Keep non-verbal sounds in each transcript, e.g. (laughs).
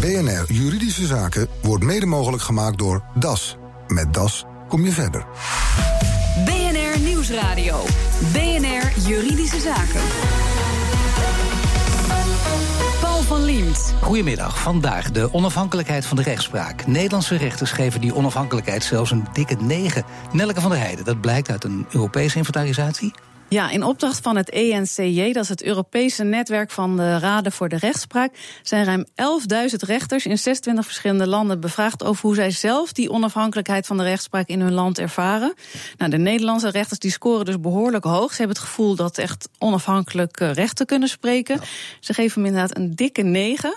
BNR Juridische Zaken wordt mede mogelijk gemaakt door DAS. Met DAS kom je verder. BNR Nieuwsradio. BNR Juridische Zaken. Paul van Liemt. Goedemiddag. Vandaag de onafhankelijkheid van de rechtspraak. Nederlandse rechters geven die onafhankelijkheid zelfs een dikke 9. Nelke van der Heijden, dat blijkt uit een Europese inventarisatie. Ja, in opdracht van het ENCJ, dat is het Europese netwerk van de Raden voor de Rechtspraak, zijn ruim 11.000 rechters in 26 verschillende landen bevraagd over hoe zij zelf die onafhankelijkheid van de rechtspraak in hun land ervaren. Nou, de Nederlandse rechters die scoren dus behoorlijk hoog. Ze hebben het gevoel dat echt onafhankelijk rechten kunnen spreken. Ze geven hem inderdaad een dikke 9.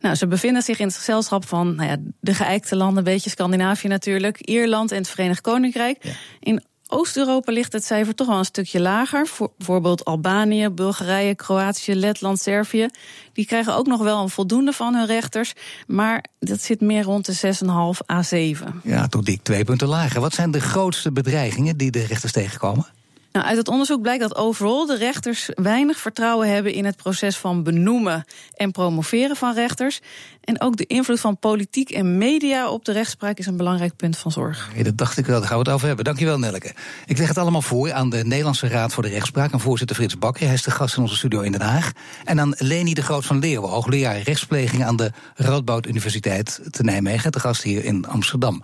Nou, ze bevinden zich in het gezelschap van nou ja, de geëikte landen, een beetje Scandinavië natuurlijk, Ierland en het Verenigd Koninkrijk. In Oost-Europa ligt het cijfer toch wel een stukje lager. Voor bijvoorbeeld Albanië, Bulgarije, Kroatië, Letland, Servië. Die krijgen ook nog wel een voldoende van hun rechters. Maar dat zit meer rond de 6,5 a 7. Ja, toch dik twee punten lager. Wat zijn de grootste bedreigingen die de rechters tegenkomen? Nou, uit het onderzoek blijkt dat overal de rechters weinig vertrouwen hebben in het proces van benoemen en promoveren van rechters. En ook de invloed van politiek en media op de rechtspraak is een belangrijk punt van zorg. Ja, dat dacht ik wel, daar gaan we het over hebben. Dankjewel, Nelleke. Ik leg het allemaal voor aan de Nederlandse Raad voor de Rechtspraak en voorzitter Frits Bakker. Hij is de gast in onze studio in Den Haag. En aan Leni de Groot van Leeuwen, hoogleraar rechtspleging aan de Radboud Universiteit te Nijmegen, de gast hier in Amsterdam.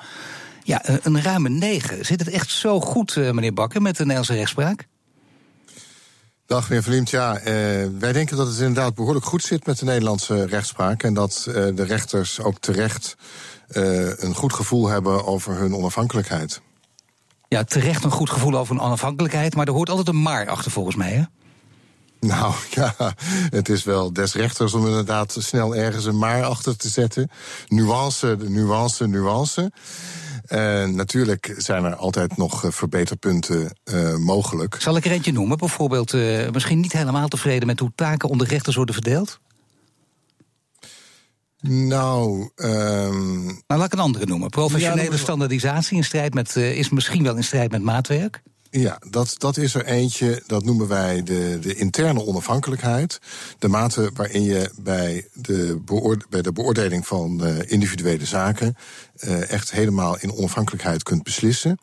Ja, een ruime negen. Zit het echt zo goed, eh, meneer Bakker, met de Nederlandse rechtspraak? Dag meneer Verliemt. Ja, uh, wij denken dat het inderdaad behoorlijk goed zit met de Nederlandse rechtspraak. En dat uh, de rechters ook terecht uh, een goed gevoel hebben over hun onafhankelijkheid. Ja, terecht een goed gevoel over hun onafhankelijkheid. Maar er hoort altijd een maar achter volgens mij, hè? Nou (laughs) ja, het is wel des rechters om inderdaad snel ergens een maar achter te zetten. Nuance, nuance, nuance. Uh, natuurlijk zijn er altijd nog verbeterpunten uh, mogelijk. Zal ik er eentje noemen? Bijvoorbeeld, uh, misschien niet helemaal tevreden met hoe taken onder rechters worden verdeeld? Nou, um... nou, laat ik een andere noemen. Professionele ja, standaardisatie in strijd met, is misschien wel in strijd met maatwerk. Ja, dat, dat is er eentje, dat noemen wij de, de interne onafhankelijkheid. De mate waarin je bij de, beoorde, bij de beoordeling van uh, individuele zaken uh, echt helemaal in onafhankelijkheid kunt beslissen.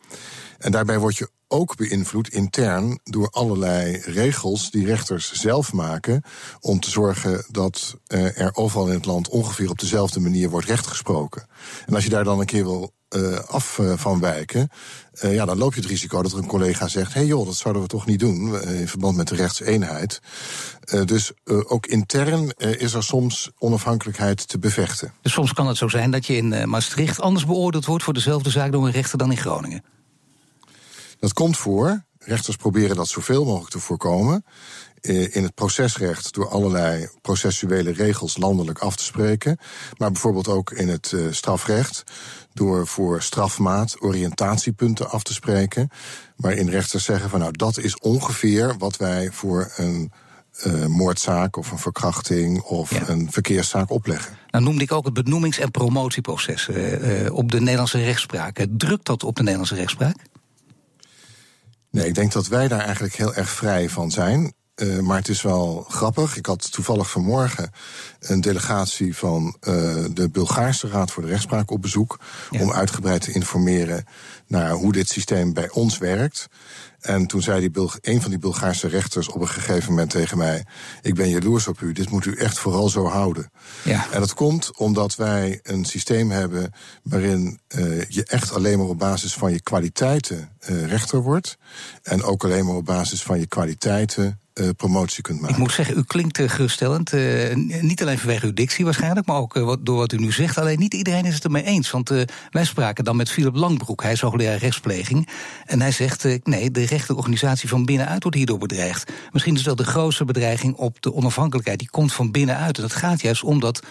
En daarbij word je ook beïnvloed intern door allerlei regels die rechters zelf maken. om te zorgen dat uh, er overal in het land ongeveer op dezelfde manier wordt rechtgesproken. En als je daar dan een keer wil uh, af uh, van wijken, ja, dan loop je het risico dat er een collega zegt: hé hey joh, dat zouden we toch niet doen in verband met de rechtseenheid. dus ook intern is er soms onafhankelijkheid te bevechten. Dus soms kan het zo zijn dat je in Maastricht anders beoordeeld wordt voor dezelfde zaak door een rechter dan in Groningen. Dat komt voor. Rechters proberen dat zoveel mogelijk te voorkomen. In het procesrecht door allerlei processuele regels landelijk af te spreken. Maar bijvoorbeeld ook in het strafrecht door voor strafmaat oriëntatiepunten af te spreken. Waarin rechters zeggen van nou dat is ongeveer wat wij voor een uh, moordzaak of een verkrachting of ja. een verkeerszaak opleggen. Nou noemde ik ook het benoemings- en promotieproces uh, uh, op de Nederlandse rechtspraak. Drukt dat op de Nederlandse rechtspraak? Nee, ik denk dat wij daar eigenlijk heel erg vrij van zijn. Uh, maar het is wel grappig. Ik had toevallig vanmorgen een delegatie van uh, de Bulgaarse Raad voor de Rechtspraak op bezoek. Ja. Om uitgebreid te informeren naar hoe dit systeem bij ons werkt. En toen zei die Bulg een van die Bulgaarse rechters op een gegeven moment tegen mij: Ik ben jaloers op u, dit moet u echt vooral zo houden. Ja. En dat komt omdat wij een systeem hebben waarin uh, je echt alleen maar op basis van je kwaliteiten uh, rechter wordt. En ook alleen maar op basis van je kwaliteiten uh, promotie kunt maken. Ik moet zeggen, u klinkt uh, geruststellend. Uh, niet alleen vanwege uw dictie waarschijnlijk, maar ook wat, door wat u nu zegt. Alleen niet iedereen is het ermee eens. Want wij spraken dan met Philip Langbroek, hij is hoogleraar rechtspleging. En hij zegt, nee, de rechterorganisatie van binnenuit wordt hierdoor bedreigd. Misschien is dat de grootste bedreiging op de onafhankelijkheid. Die komt van binnenuit. En dat gaat juist om dat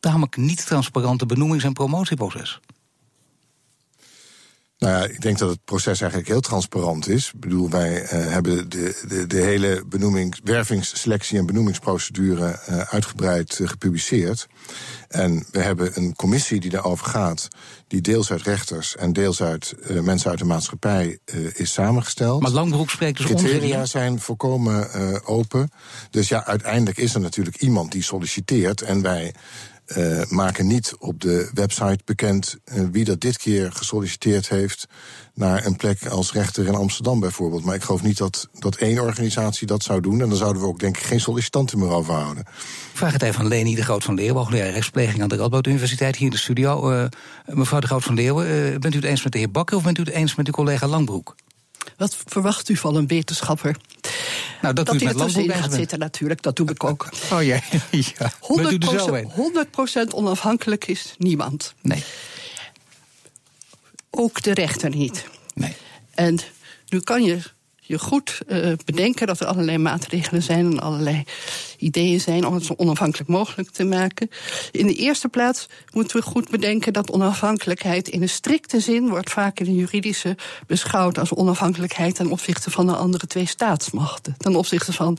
tamelijk niet transparante benoemings- en promotieproces. Nou ja, ik denk dat het proces eigenlijk heel transparant is. Ik bedoel, wij uh, hebben de, de, de hele benoeming, wervingsselectie en benoemingsprocedure uh, uitgebreid uh, gepubliceerd. En we hebben een commissie die daarover gaat, die deels uit rechters en deels uit mensen uit de maatschappij is samengesteld. Maar Langbroek spreekt dus Criteria zijn volkomen open. Dus ja, uiteindelijk is er natuurlijk iemand die solliciteert en wij uh, maken niet op de website bekend uh, wie dat dit keer gesolliciteerd heeft naar een plek als rechter in Amsterdam bijvoorbeeld. Maar ik geloof niet dat, dat één organisatie dat zou doen. En dan zouden we ook denk ik geen sollicitanten meer overhouden. Ik vraag het even aan Leni de Groot van Leeuwen, hoogleraar rechtspleging aan de Radboud Universiteit hier in de studio. Uh, mevrouw de Groot van Leeuwen, bent u het eens met de heer Bakker of bent u het eens met uw collega Langbroek? Wat verwacht u van een wetenschapper? Nou, dat, dat hij met er tussenin Landbroek gaat zitten, natuurlijk. Dat doe ik (laughs) ook. Oh ja, ja. 100%, 100% onafhankelijk is niemand. Nee. Ook de rechter niet. Nee. En nu kan je je goed uh, bedenken dat er allerlei maatregelen zijn en allerlei ideeën zijn om het zo onafhankelijk mogelijk te maken. In de eerste plaats moeten we goed bedenken dat onafhankelijkheid in een strikte zin wordt vaak in de juridische beschouwd als onafhankelijkheid ten opzichte van de andere twee staatsmachten. Ten opzichte van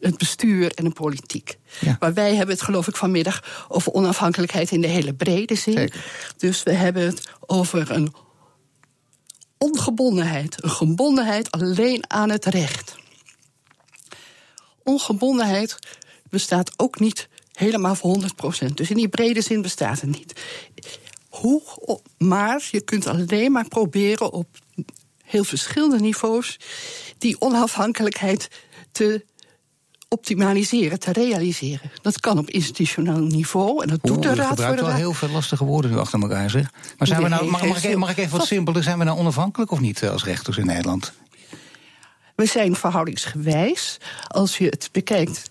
het bestuur en de politiek. Ja. Maar wij hebben het geloof ik vanmiddag over onafhankelijkheid in de hele brede zin. Zeker. Dus we hebben het over een ongebondenheid. Een gebondenheid alleen aan het recht. Ongebondenheid bestaat ook niet helemaal voor 100%. Dus in die brede zin bestaat het niet. Hoe, maar je kunt alleen maar proberen op heel verschillende niveaus die onafhankelijkheid te optimaliseren, te realiseren. Dat kan op institutioneel niveau en dat doet de Raad voor gebruikt de wel Raad. heel veel lastige woorden nu achter elkaar, zeg. Maar zijn we nou, mag, ik, mag ik even wat simpeler? Zijn we nou onafhankelijk of niet eh, als rechters in Nederland? We zijn verhoudingsgewijs, als je het bekijkt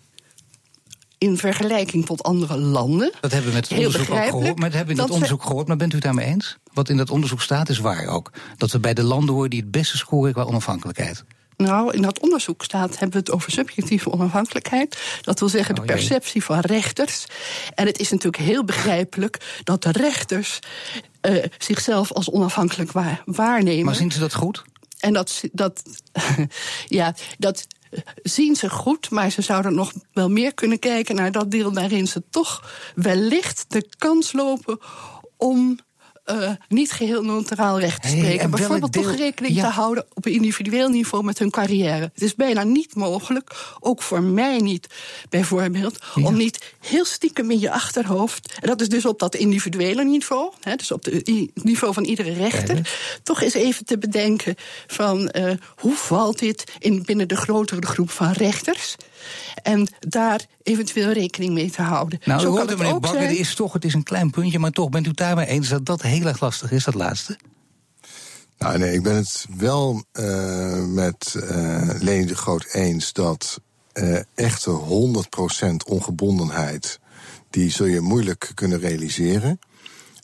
in vergelijking tot andere landen. Dat hebben we met het onderzoek ook gehoord. Maar dat hebben we in dat we- onderzoek gehoord. Maar bent u het daarmee eens? Wat in dat onderzoek staat is waar ook. Dat we bij de landen horen die het beste scoren qua onafhankelijkheid. Nou, in dat onderzoek staat, hebben we het over subjectieve onafhankelijkheid. Dat wil zeggen de Oh, perceptie van rechters. En het is natuurlijk heel begrijpelijk dat de rechters eh, zichzelf als onafhankelijk wa- waarnemen. Maar zien ze dat goed? En dat, dat, (laughs) ja, dat zien ze goed, maar ze zouden nog wel meer kunnen kijken naar dat deel waarin ze toch wellicht de kans lopen om. Eh, niet geheel neutraal recht te Hey, spreken. en welk Bijvoorbeeld toch deel- rekening ja. te houden op een individueel niveau met hun carrière. Het is bijna niet mogelijk, ook voor mij niet, bijvoorbeeld, Ja. om niet heel stiekem in je achterhoofd, en dat is dus op dat individuele niveau, hè, dus op het niveau van iedere rechter, toch eens even te bedenken van eh, hoe valt dit in, binnen de grotere groep van rechters? En daar eventueel rekening mee te houden. Nou, Zo het meneer ook Bakker, zijn- is toch het is een klein puntje. Maar toch, bent u het daarmee eens dat dat heel erg lastig is, dat laatste? Nou, nee, ik ben het wel eh, met eh Leni de Groot eens dat eh, echte 100% ongebondenheid, die zul je moeilijk kunnen realiseren.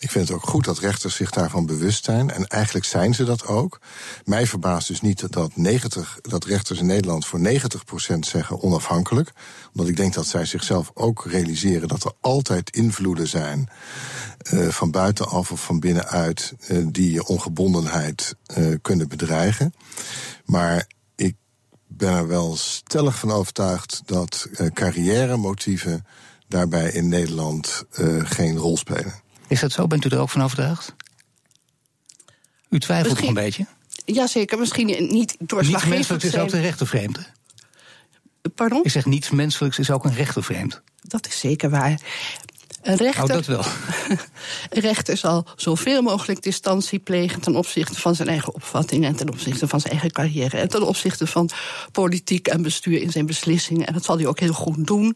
Ik vind het ook goed dat rechters zich daarvan bewust zijn. En eigenlijk zijn ze dat ook. Mij verbaast dus niet dat, 90, dat rechters in Nederland voor 90% zeggen onafhankelijk. Omdat ik denk dat zij zichzelf ook realiseren dat er altijd invloeden zijn. eh, van buitenaf of van binnenuit. eh, die je ongebondenheid eh, kunnen bedreigen. Maar ik ben er wel stellig van overtuigd dat eh carrière-motieven daarbij in Nederland geen rol spelen. Is dat zo? Bent u er ook van overtuigd? U twijfelt nog Misschien- een beetje? Jazeker, misschien niet Niets doorslaggevend menselijks is ook de rechtervreemd. hè? Pardon? Ik zeg niets menselijks is ook een rechtervreemd. Dat is zeker waar. Een rechter, Oh, dat wel. (laughs) een rechter zal zoveel mogelijk distantie plegen ten opzichte van zijn eigen opvatting en ten opzichte van zijn eigen carrière en ten opzichte van politiek en bestuur in zijn beslissingen. En dat zal hij ook heel goed doen,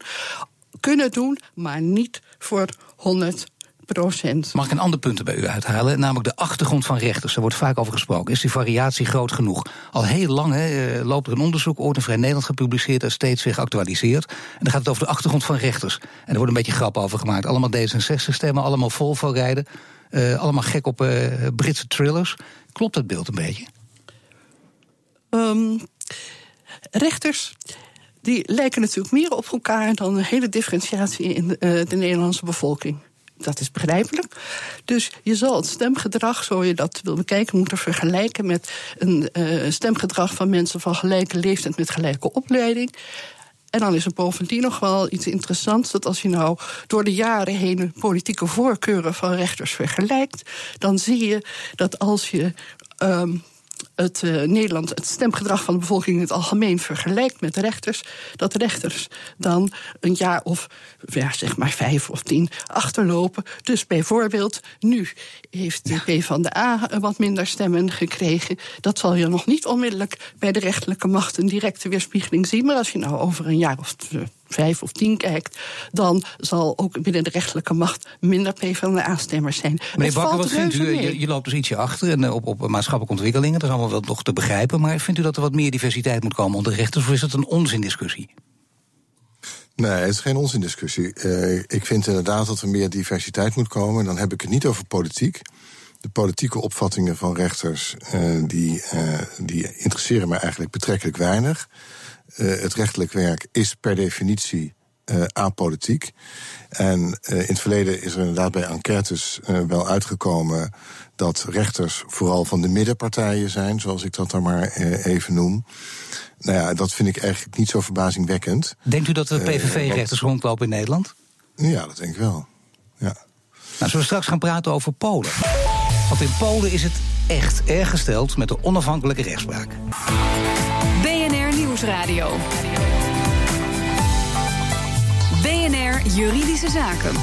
kunnen doen, maar niet voor 100 procent. Mag ik een ander punt er bij u uithalen? Namelijk de achtergrond van rechters. Daar wordt vaak over gesproken. Is die variatie groot genoeg? Al heel lang hè, eh, loopt er een onderzoek, ooit in Vrij Nederland gepubliceerd... en steeds weer geactualiseerd. En dan gaat het over de achtergrond van rechters. En er wordt een beetje grap over gemaakt. Allemaal D66-stemmen, allemaal Volvo rijden. eh, allemaal gek op eh, Britse thrillers. Klopt dat beeld een beetje? Ehm, rechters die lijken natuurlijk meer op elkaar dan een hele differentiatie in de, de Nederlandse bevolking. Dat is begrijpelijk. Dus je zal het stemgedrag, zo je dat wil bekijken, moeten vergelijken met een eh, stemgedrag van mensen van gelijke leeftijd met gelijke opleiding. En dan is er bovendien nog wel iets interessants: dat als je nou door de jaren heen politieke voorkeuren van rechters vergelijkt, dan zie je dat als je. ehm, het uh, Nederland het stemgedrag van de bevolking in het algemeen vergelijkt met de rechters, dat de rechters dan een jaar of ja, zeg maar vijf of tien achterlopen. Dus bijvoorbeeld nu heeft de P van de A wat minder stemmen gekregen. Dat zal je nog niet onmiddellijk bij de rechterlijke macht een directe weerspiegeling zien. Maar als je nou over een jaar of vijf of tien kijkt, dan zal ook binnen de rechterlijke macht minder PvdA-stemmers zijn. Meneer Bakker, wat vindt u? Je, je, loopt dus ietsje achter en, op, op maatschappelijke ontwikkelingen. Dat is allemaal wel nog te begrijpen. Maar vindt u dat er wat meer diversiteit moet komen onder rechters? Of is het een onzindiscussie? Nee, het is geen onzindiscussie. Uh, ik vind inderdaad dat er meer diversiteit moet komen. Dan heb ik het niet over politiek. De politieke opvattingen van rechters, uh, die, uh, die interesseren me eigenlijk betrekkelijk weinig. Uh, het rechtelijk werk is per definitie apolitiek. En in het verleden is er inderdaad bij enquêtes wel uitgekomen dat rechters vooral van de middenpartijen zijn, zoals ik dat dan maar even noem. Nou ja, dat vind ik eigenlijk niet zo verbazingwekkend. Denkt u dat er PVV-rechters rondlopen in Nederland? Ja, dat denk ik wel. Ja. Nou, zullen we straks gaan praten over Polen? Want in Polen is het echt erg gesteld met de onafhankelijke rechtspraak. BNR Nieuwsradio. BNR Juridische Zaken.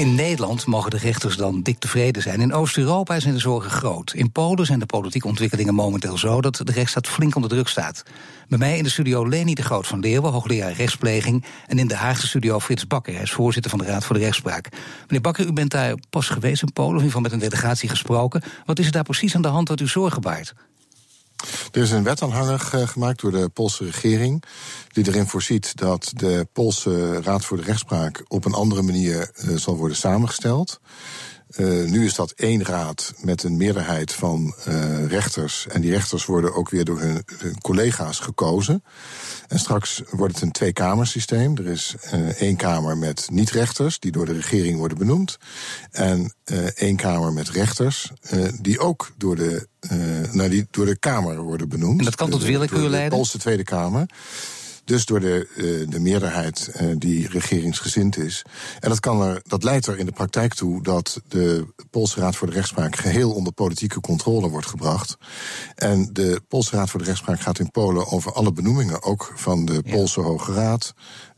In Nederland mogen de rechters dan dik tevreden zijn. In Oost-Europa zijn de zorgen groot. In Polen zijn de politieke ontwikkelingen momenteel zo dat de rechtsstaat flink onder druk staat. Bij mij in de studio Leni de Groot van Leeuwen, hoogleraar rechtspleging. En in de Haagse studio Frits Bakker, hij is voorzitter van de Raad voor de Rechtspraak. Meneer Bakker, u bent daar pas geweest in Polen, of in ieder geval met een delegatie gesproken. Wat is er daar precies aan de hand wat u zorgen baart? Er is een wetaanhanger gemaakt door de Poolse regering. Die erin voorziet dat de Poolse Raad voor de Rechtspraak op een andere manier uh, zal worden samengesteld. Uh, nu is dat één raad met een meerderheid van uh, rechters. En die rechters worden ook weer door hun, hun collega's gekozen. En straks wordt het een twee-kamersysteem. Er is uh, één kamer met niet-rechters, die door de regering worden benoemd. En één kamer met rechters, die ook door de, nou, die door de Kamer worden benoemd. En dat kan tot willekeur leiden? De Poolse Tweede Kamer. Dus door de, uh, de meerderheid uh, die regeringsgezind is. En dat, kan er, dat leidt er in de praktijk toe dat de Poolse Raad voor de Rechtspraak geheel onder politieke controle wordt gebracht. En de Poolse Raad voor de Rechtspraak gaat in Polen over alle benoemingen, ook van de Poolse Hoge Raad,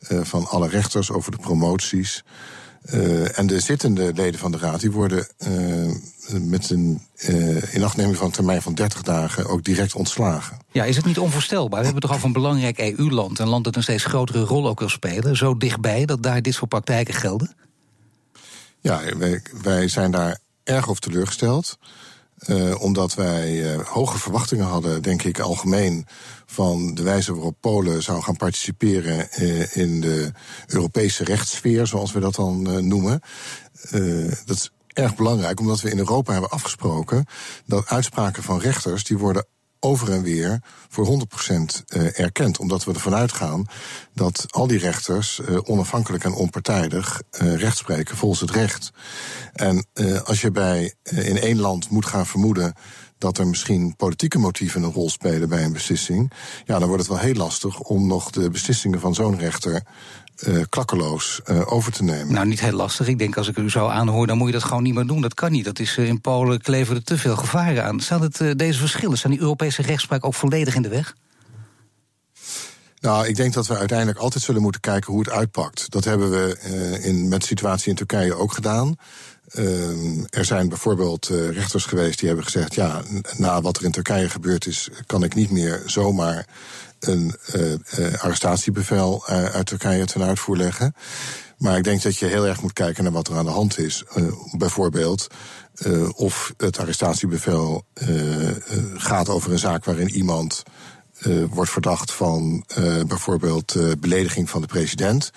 uh, van alle rechters over de promoties. Uh, en de zittende leden van de raad die worden uh, met een uh, inachtneming van een termijn van 30 dagen ook direct ontslagen. Ja, is het niet onvoorstelbaar? We hebben toch al een belangrijk EU-land, een land dat een steeds grotere rol ook wil spelen, zo dichtbij dat daar dit soort praktijken gelden? Ja, wij, wij zijn daar erg over teleurgesteld. Uh, omdat wij uh, hoge verwachtingen hadden, denk ik, algemeen van de wijze waarop Polen zou gaan participeren uh, in de Europese rechtssfeer, zoals we dat dan noemen. dat is erg belangrijk, omdat we in Europa hebben afgesproken dat uitspraken van rechters die worden over en weer voor 100% eh, erkend. Omdat we ervan uitgaan dat al die rechters uh, onafhankelijk en onpartijdig uh, recht spreken volgens het recht. En als je bij in één land moet gaan vermoeden dat er misschien politieke motieven een rol spelen bij een beslissing, ja, dan wordt het wel heel lastig om nog de beslissingen van zo'n rechter uh, klakkeloos uh, over te nemen. Nou, niet heel lastig. Ik denk als ik u zou aanhoren, dan moet je dat gewoon niet meer doen. Dat kan niet. Dat is uh, in Polen kleven er te veel gevaren aan. Staan het deze verschillen, staan die Europese rechtspraak ook volledig in de weg? Nou, ik denk dat we uiteindelijk altijd zullen moeten kijken hoe het uitpakt. Dat hebben we in, met de situatie in Turkije ook gedaan. Uh, er zijn bijvoorbeeld uh, rechters geweest die hebben gezegd: ja, na wat er in Turkije gebeurd is, kan ik niet meer zomaar een uh, arrestatiebevel uit Turkije ten uitvoer leggen. Maar ik denk dat je heel erg moet kijken naar wat er aan de hand is. bijvoorbeeld of het arrestatiebevel gaat over een zaak waarin iemand wordt verdacht van bijvoorbeeld belediging van de president.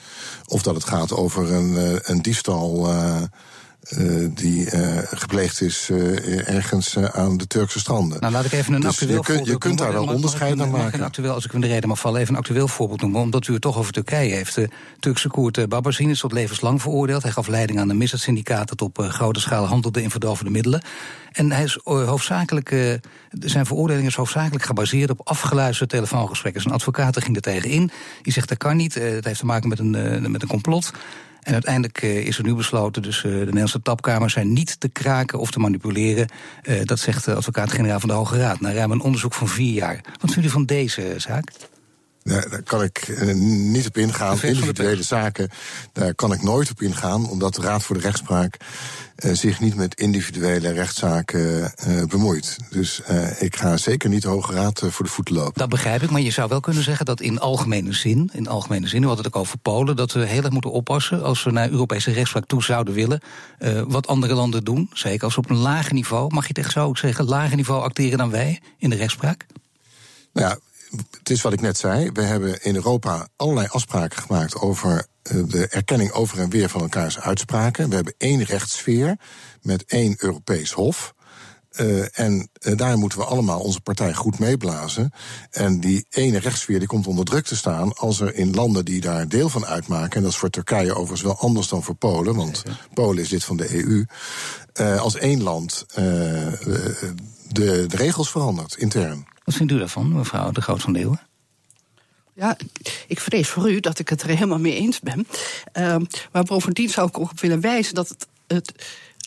Of dat het gaat over een, een diefstal uh, die uh, gepleegd is uh, ergens aan de Turkse stranden. Nou, laat ik even een dus actueel je, kun, je kunt daar wel onderscheid aan maken. Actueel, als ik in de reden mag vallen, even een actueel voorbeeld noemen. Omdat u het toch over Turkije heeft. De Turkse Koert Babazin is tot levenslang veroordeeld. Hij gaf leiding aan een misdaadssyndicaat dat op grote schaal handelde in verdovende middelen. En hij is hoofdzakelijk, zijn veroordeling is hoofdzakelijk gebaseerd op afgeluisterde telefoongesprekken. Zijn advocaat ging er tegen in. Die zegt dat kan niet. het heeft te maken met een, met een complot. En uiteindelijk is er nu besloten, dus de Nederlandse tapkamers zijn niet te kraken of te manipuleren. dat zegt de advocaat-generaal van de Hoge Raad. Na ruim een onderzoek van vier jaar. Wat vindt u van deze zaak? Daar kan ik eh, niet op ingaan. Individuele zaken, daar kan ik nooit op ingaan, omdat de Raad voor de Rechtspraak uh, zich niet met individuele rechtszaken uh, bemoeit. Dus ik ga zeker niet de Hoge Raad voor de voeten lopen. Dat begrijp ik, maar je zou wel kunnen zeggen dat in algemene zin, in algemene zin, u had het ook over Polen, dat we heel erg moeten oppassen als we naar Europese rechtspraak toe zouden willen, wat andere landen doen, zeker als we op een lager niveau, mag je het echt zo zeggen, lager niveau acteren dan wij in de rechtspraak? Nou ja, het is wat ik net zei. We hebben in Europa allerlei afspraken gemaakt over eh, de erkenning over en weer van elkaars uitspraken. We hebben één rechtssfeer met één Europees Hof. Uh, en uh, daar moeten we allemaal onze partij goed meeblazen. En die ene rechtssfeer die komt onder druk te staan als er in landen die daar deel van uitmaken, en dat is voor Turkije overigens wel anders dan voor Polen, want Polen is lid van de EU, uh, als één land de, de regels verandert intern. Wat vindt u daarvan, mevrouw de Groot van Leeuwen? Ja, ik vrees voor u dat ik het er helemaal mee eens ben. Uh, maar bovendien zou ik ook op willen wijzen dat het, het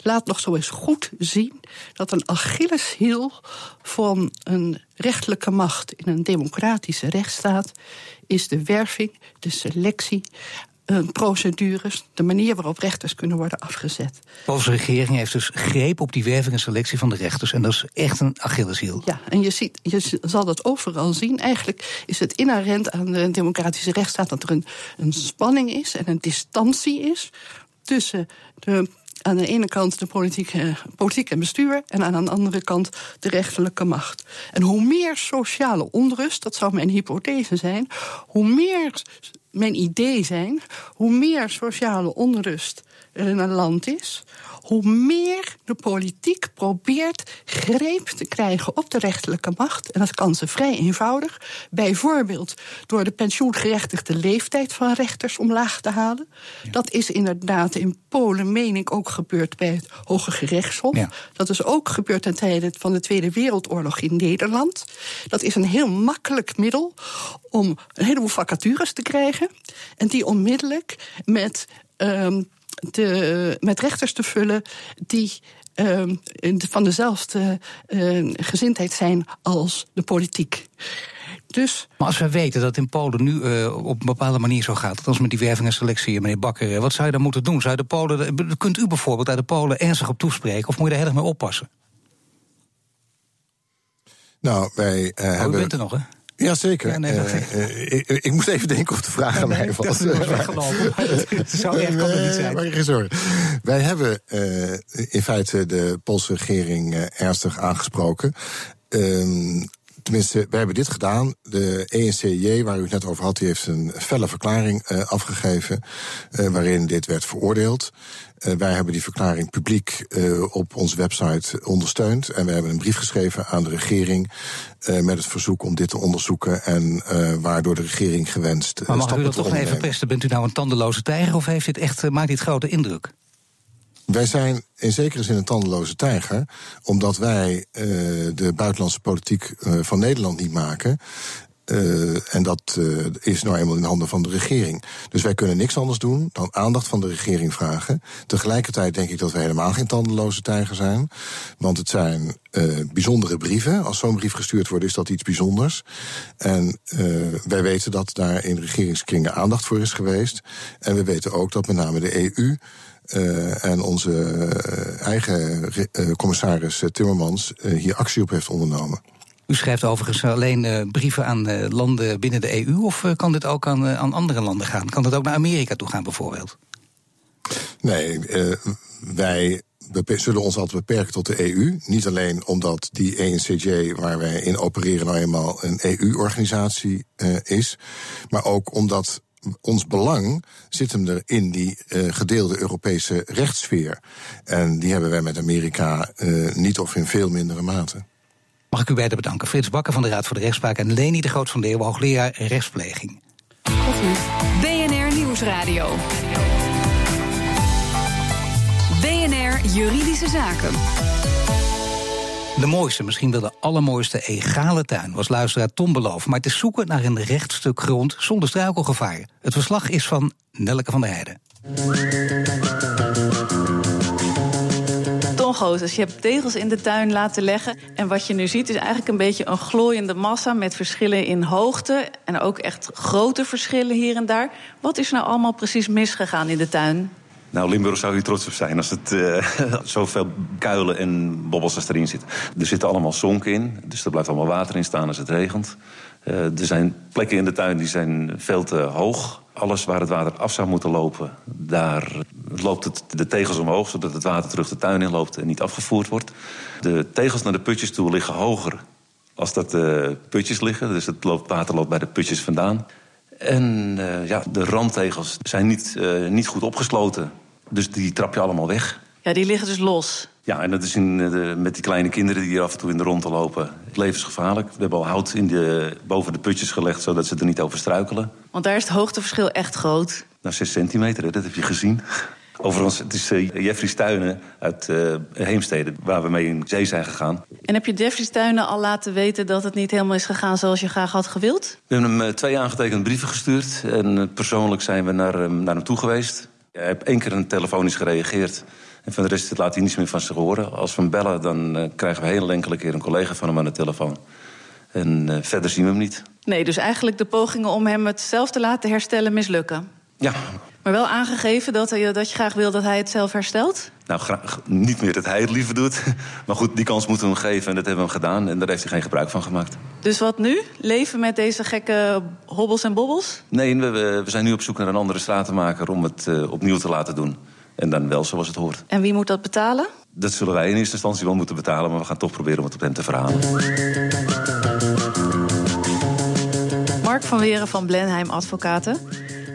laat nog zo eens goed zien dat een Achilleshiel van een rechtelijke macht in een democratische rechtsstaat is de werving, de selectie procedures, de manier waarop rechters kunnen worden afgezet. Onze regering heeft dus greep op die werving en selectie van de rechters. En dat is echt een Achilleshiel. Ja, en je, ziet, je zal dat overal zien. Eigenlijk is het inherent aan de democratische rechtsstaat dat er een, een spanning is en een distantie is tussen de aan de ene kant de politiek, politiek en bestuur en aan de andere kant de rechterlijke macht. En hoe meer sociale onrust, dat zou mijn hypothese zijn, hoe meer mijn idee zijn, hoe meer sociale onrust er in een land is, hoe meer de politiek probeert greep te krijgen op de rechterlijke macht. En dat kan ze vrij eenvoudig. Bijvoorbeeld door de pensioengerechtigde leeftijd van rechters omlaag te halen. Dat is inderdaad in Polen, meen ik, ook gebeurd bij het Hoge Gerechtshof. Dat is ook gebeurd ten tijde van de Tweede Wereldoorlog in Nederland. Dat is een heel makkelijk middel om een heleboel vacatures te krijgen. En die onmiddellijk met. Um, te, met rechters te vullen die uh, van dezelfde uh, gezindheid zijn als de politiek. Dus, maar als we weten dat in Polen nu uh, op een bepaalde manier zo gaat, als met die werving en selectie, meneer Bakker, wat zou je dan moeten doen? Zou de Polen, kunt u bijvoorbeeld uit de Polen ernstig op toespreken, of moet je daar heel erg mee oppassen? Nou, wij uh, oh, hebben. U bent er nog, hè? Jazeker. Ja, nee, uh, ik, ik, moest even denken of de vraag ja, aan mij was. Dat is weggelopen. Zo erg kan het niet zijn. Maar geen zorgen. Wij hebben uh, in feite de Poolse regering ernstig aangesproken. Ehm, tenminste, wij hebben dit gedaan. De ENCJ, waar u het net over had, die heeft een felle verklaring uh, afgegeven. Uh, waarin dit werd veroordeeld. Uh, wij hebben die verklaring publiek op onze website ondersteund. En we hebben een brief geschreven aan de regering. Met het verzoek om dit te onderzoeken. En waardoor de regering gewenst. Maar mag u dat toch even pesten? Bent u nou een tandeloze tijger of heeft dit echt, maakt dit grote indruk? Wij zijn in zekere zin een tandeloze tijger, omdat wij uh, de buitenlandse politiek uh, van Nederland niet maken. Uh, en dat uh, is nou eenmaal in handen van de regering. Dus wij kunnen niks anders doen dan aandacht van de regering vragen. Tegelijkertijd denk ik dat wij helemaal geen tandeloze tijger zijn. Want het zijn uh, bijzondere brieven. Als zo'n brief gestuurd wordt, is dat iets bijzonders. En wij weten dat daar in regeringskringen aandacht voor is geweest. En we weten ook dat met name de EU. En onze eigen commissaris Timmermans hier actie op heeft ondernomen. U schrijft overigens alleen brieven aan landen binnen de EU, of kan dit ook aan, aan andere landen gaan? Kan dit ook naar Amerika toe gaan, bijvoorbeeld? Nee, wij zullen ons altijd beperken tot de EU. Niet alleen omdat die ENCJ, waar wij in opereren, nou eenmaal een EU-organisatie is. Maar ook omdat ons belang zit hem er in die gedeelde Europese rechtssfeer. En die hebben wij met Amerika niet of in veel mindere mate. Mag ik u beiden bedanken. Frits Bakker van de Raad voor de Rechtspraak en Leni de Groot van Leeuwen, hoogleraar rechtspleging. BNR Nieuwsradio. BNR Juridische Zaken. De mooiste, misschien wel de allermooiste egale tuin, was luisteraar Tom Beloof. Maar te zoeken naar een rechtstuk grond zonder struikelgevaar. Het verslag is van Nelke van der Heijden. Dus je hebt tegels in de tuin laten leggen. En wat je nu ziet is eigenlijk een beetje een glooiende massa met verschillen in hoogte. En ook echt grote verschillen hier en daar. Wat is nou allemaal precies misgegaan in de tuin? Nou, Limburg zou hier trots op zijn als het uh, (laughs) zoveel kuilen en bobbels als erin zitten. Er zitten allemaal zonken in, dus er blijft allemaal water in staan als het regent. Uh, er zijn plekken in de tuin die zijn veel te hoog. Alles waar het water af zou moeten lopen, daar loopt het de tegels omhoog... zodat het water terug de tuin in loopt en niet afgevoerd wordt. De tegels naar de putjes toe liggen hoger als dat de putjes liggen. Dus het loopt, water loopt bij de putjes vandaan. En uh, ja, de randtegels zijn niet, uh, niet goed opgesloten. Dus die trap je allemaal weg. Ja, die liggen dus los. Ja, en dat is in de, met die kleine kinderen die hier af en toe in de ronde lopen levensgevaarlijk. We hebben al hout in de, boven de putjes gelegd, zodat ze er niet over struikelen. Want daar is het hoogteverschil echt groot. Nou, 6 centimeter, dat heb je gezien. (laughs) Overigens, het is uh, Jeffrey Stuinen uit uh, Heemstede, waar we mee in zee zijn gegaan. En heb je Jeffrey Stuinen al laten weten dat het niet helemaal is gegaan zoals je graag had gewild? We hebben hem uh, twee aangetekende brieven gestuurd. En persoonlijk zijn we naar, naar hem toe geweest. Hij heeft één keer een telefonisch gereageerd. En van de rest laat hij niets meer van zich horen. Als we hem bellen, dan krijgen we heel enkele keer een collega van hem aan de telefoon. En verder zien we hem niet. Nee, dus eigenlijk de pogingen om hem het zelf te laten herstellen mislukken? Ja, maar wel aangegeven dat, dat je graag wil dat hij het zelf herstelt? Nou, graag, niet meer dat hij het liever doet. (laughs) Maar goed, die kans moeten we hem geven en dat hebben we hem gedaan. En daar heeft hij geen gebruik van gemaakt. Dus wat nu? Leven met deze gekke hobbels en bobbels? Nee, we, we zijn nu op zoek naar een andere stratenmaker om het uh, opnieuw te laten doen. En dan wel zoals het hoort. En wie moet dat betalen? Dat zullen wij in eerste instantie wel moeten betalen, maar we gaan toch proberen om het op hem te verhalen. Mark van Weren van Blenheim Advocaten.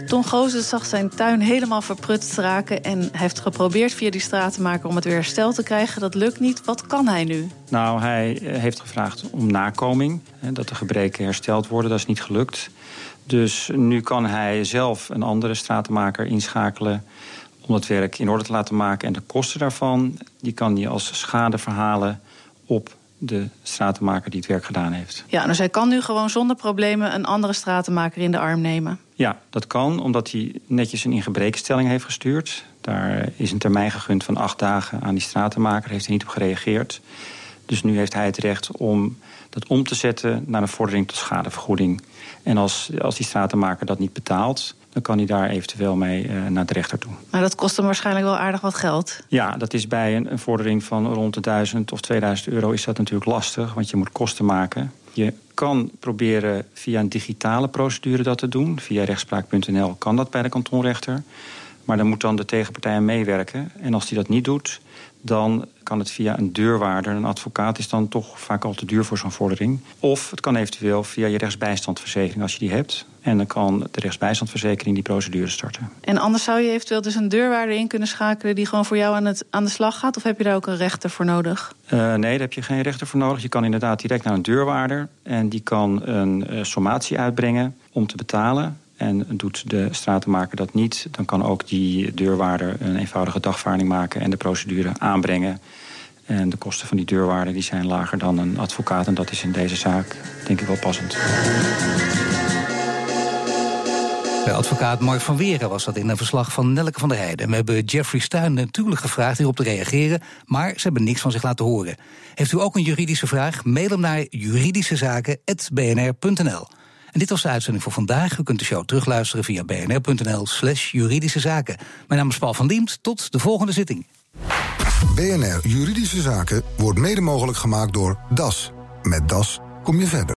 Ton Goosen zag zijn tuin helemaal verprutst raken... en heeft geprobeerd via die stratenmaker om het weer hersteld te krijgen. Dat lukt niet. Wat kan hij nu? Nou, hij heeft gevraagd om nakoming. Dat de gebreken hersteld worden. Dat is niet gelukt. Dus nu kan hij zelf een andere stratenmaker inschakelen... om het werk in orde te laten maken. En de kosten daarvan die kan hij als schade verhalen op de stratenmaker die het werk gedaan heeft. Ja, dus hij kan nu gewoon zonder problemen een andere stratenmaker in de arm nemen. Ja, dat kan, omdat hij netjes een ingebrekenstelling heeft gestuurd. Daar is een termijn gegund van acht dagen aan die stratenmaker. heeft hij niet op gereageerd. Dus nu heeft hij het recht om dat om te zetten naar een vordering tot schadevergoeding. En als, als die stratenmaker dat niet betaalt, dan kan hij daar eventueel mee uh, naar de rechter toe. Maar dat kost hem waarschijnlijk wel aardig wat geld. Ja, dat is bij een, een vordering van rond de 1000 of 2000 euro is dat natuurlijk lastig, want je moet kosten maken. Je kan proberen via een digitale procedure dat te doen. Via rechtspraak.nl kan dat bij de kantonrechter. Maar dan moet dan de tegenpartij meewerken. En als die dat niet doet, dan kan het via een deurwaarder. Een advocaat is dan toch vaak al te duur voor zo'n vordering. Of het kan eventueel via je rechtsbijstandverzekering als je die hebt. En dan kan de rechtsbijstandverzekering die procedure starten. En anders zou je eventueel dus een deurwaarder in kunnen schakelen... die gewoon voor jou aan, het, aan de slag gaat? Of heb je daar ook een rechter voor nodig? Uh, nee, daar heb je geen rechter voor nodig. Je kan inderdaad direct naar een deurwaarder. En die kan een uh, sommatie uitbrengen om te betalen. En doet de stratenmaker dat niet, dan kan ook die deurwaarder een eenvoudige dagvaarding maken en de procedure aanbrengen. En de kosten van die deurwaarder die zijn lager dan een advocaat. En dat is in deze zaak denk ik wel passend. Bij advocaat Mark van Weren was dat in een verslag van Nelke van der Heijden. We hebben Jeffrey Stuin natuurlijk gevraagd hierop te reageren, maar ze hebben niks van zich laten horen. Heeft u ook een juridische vraag? Mail hem naar juridischezaken.bnr.nl. En dit was de uitzending voor vandaag. U kunt de show terugluisteren via bnr.nl slash juridische zaken. Mijn naam is Paul van Diemt. Tot de volgende zitting. BNR Juridische Zaken wordt mede mogelijk gemaakt door DAS. Met DAS kom je verder.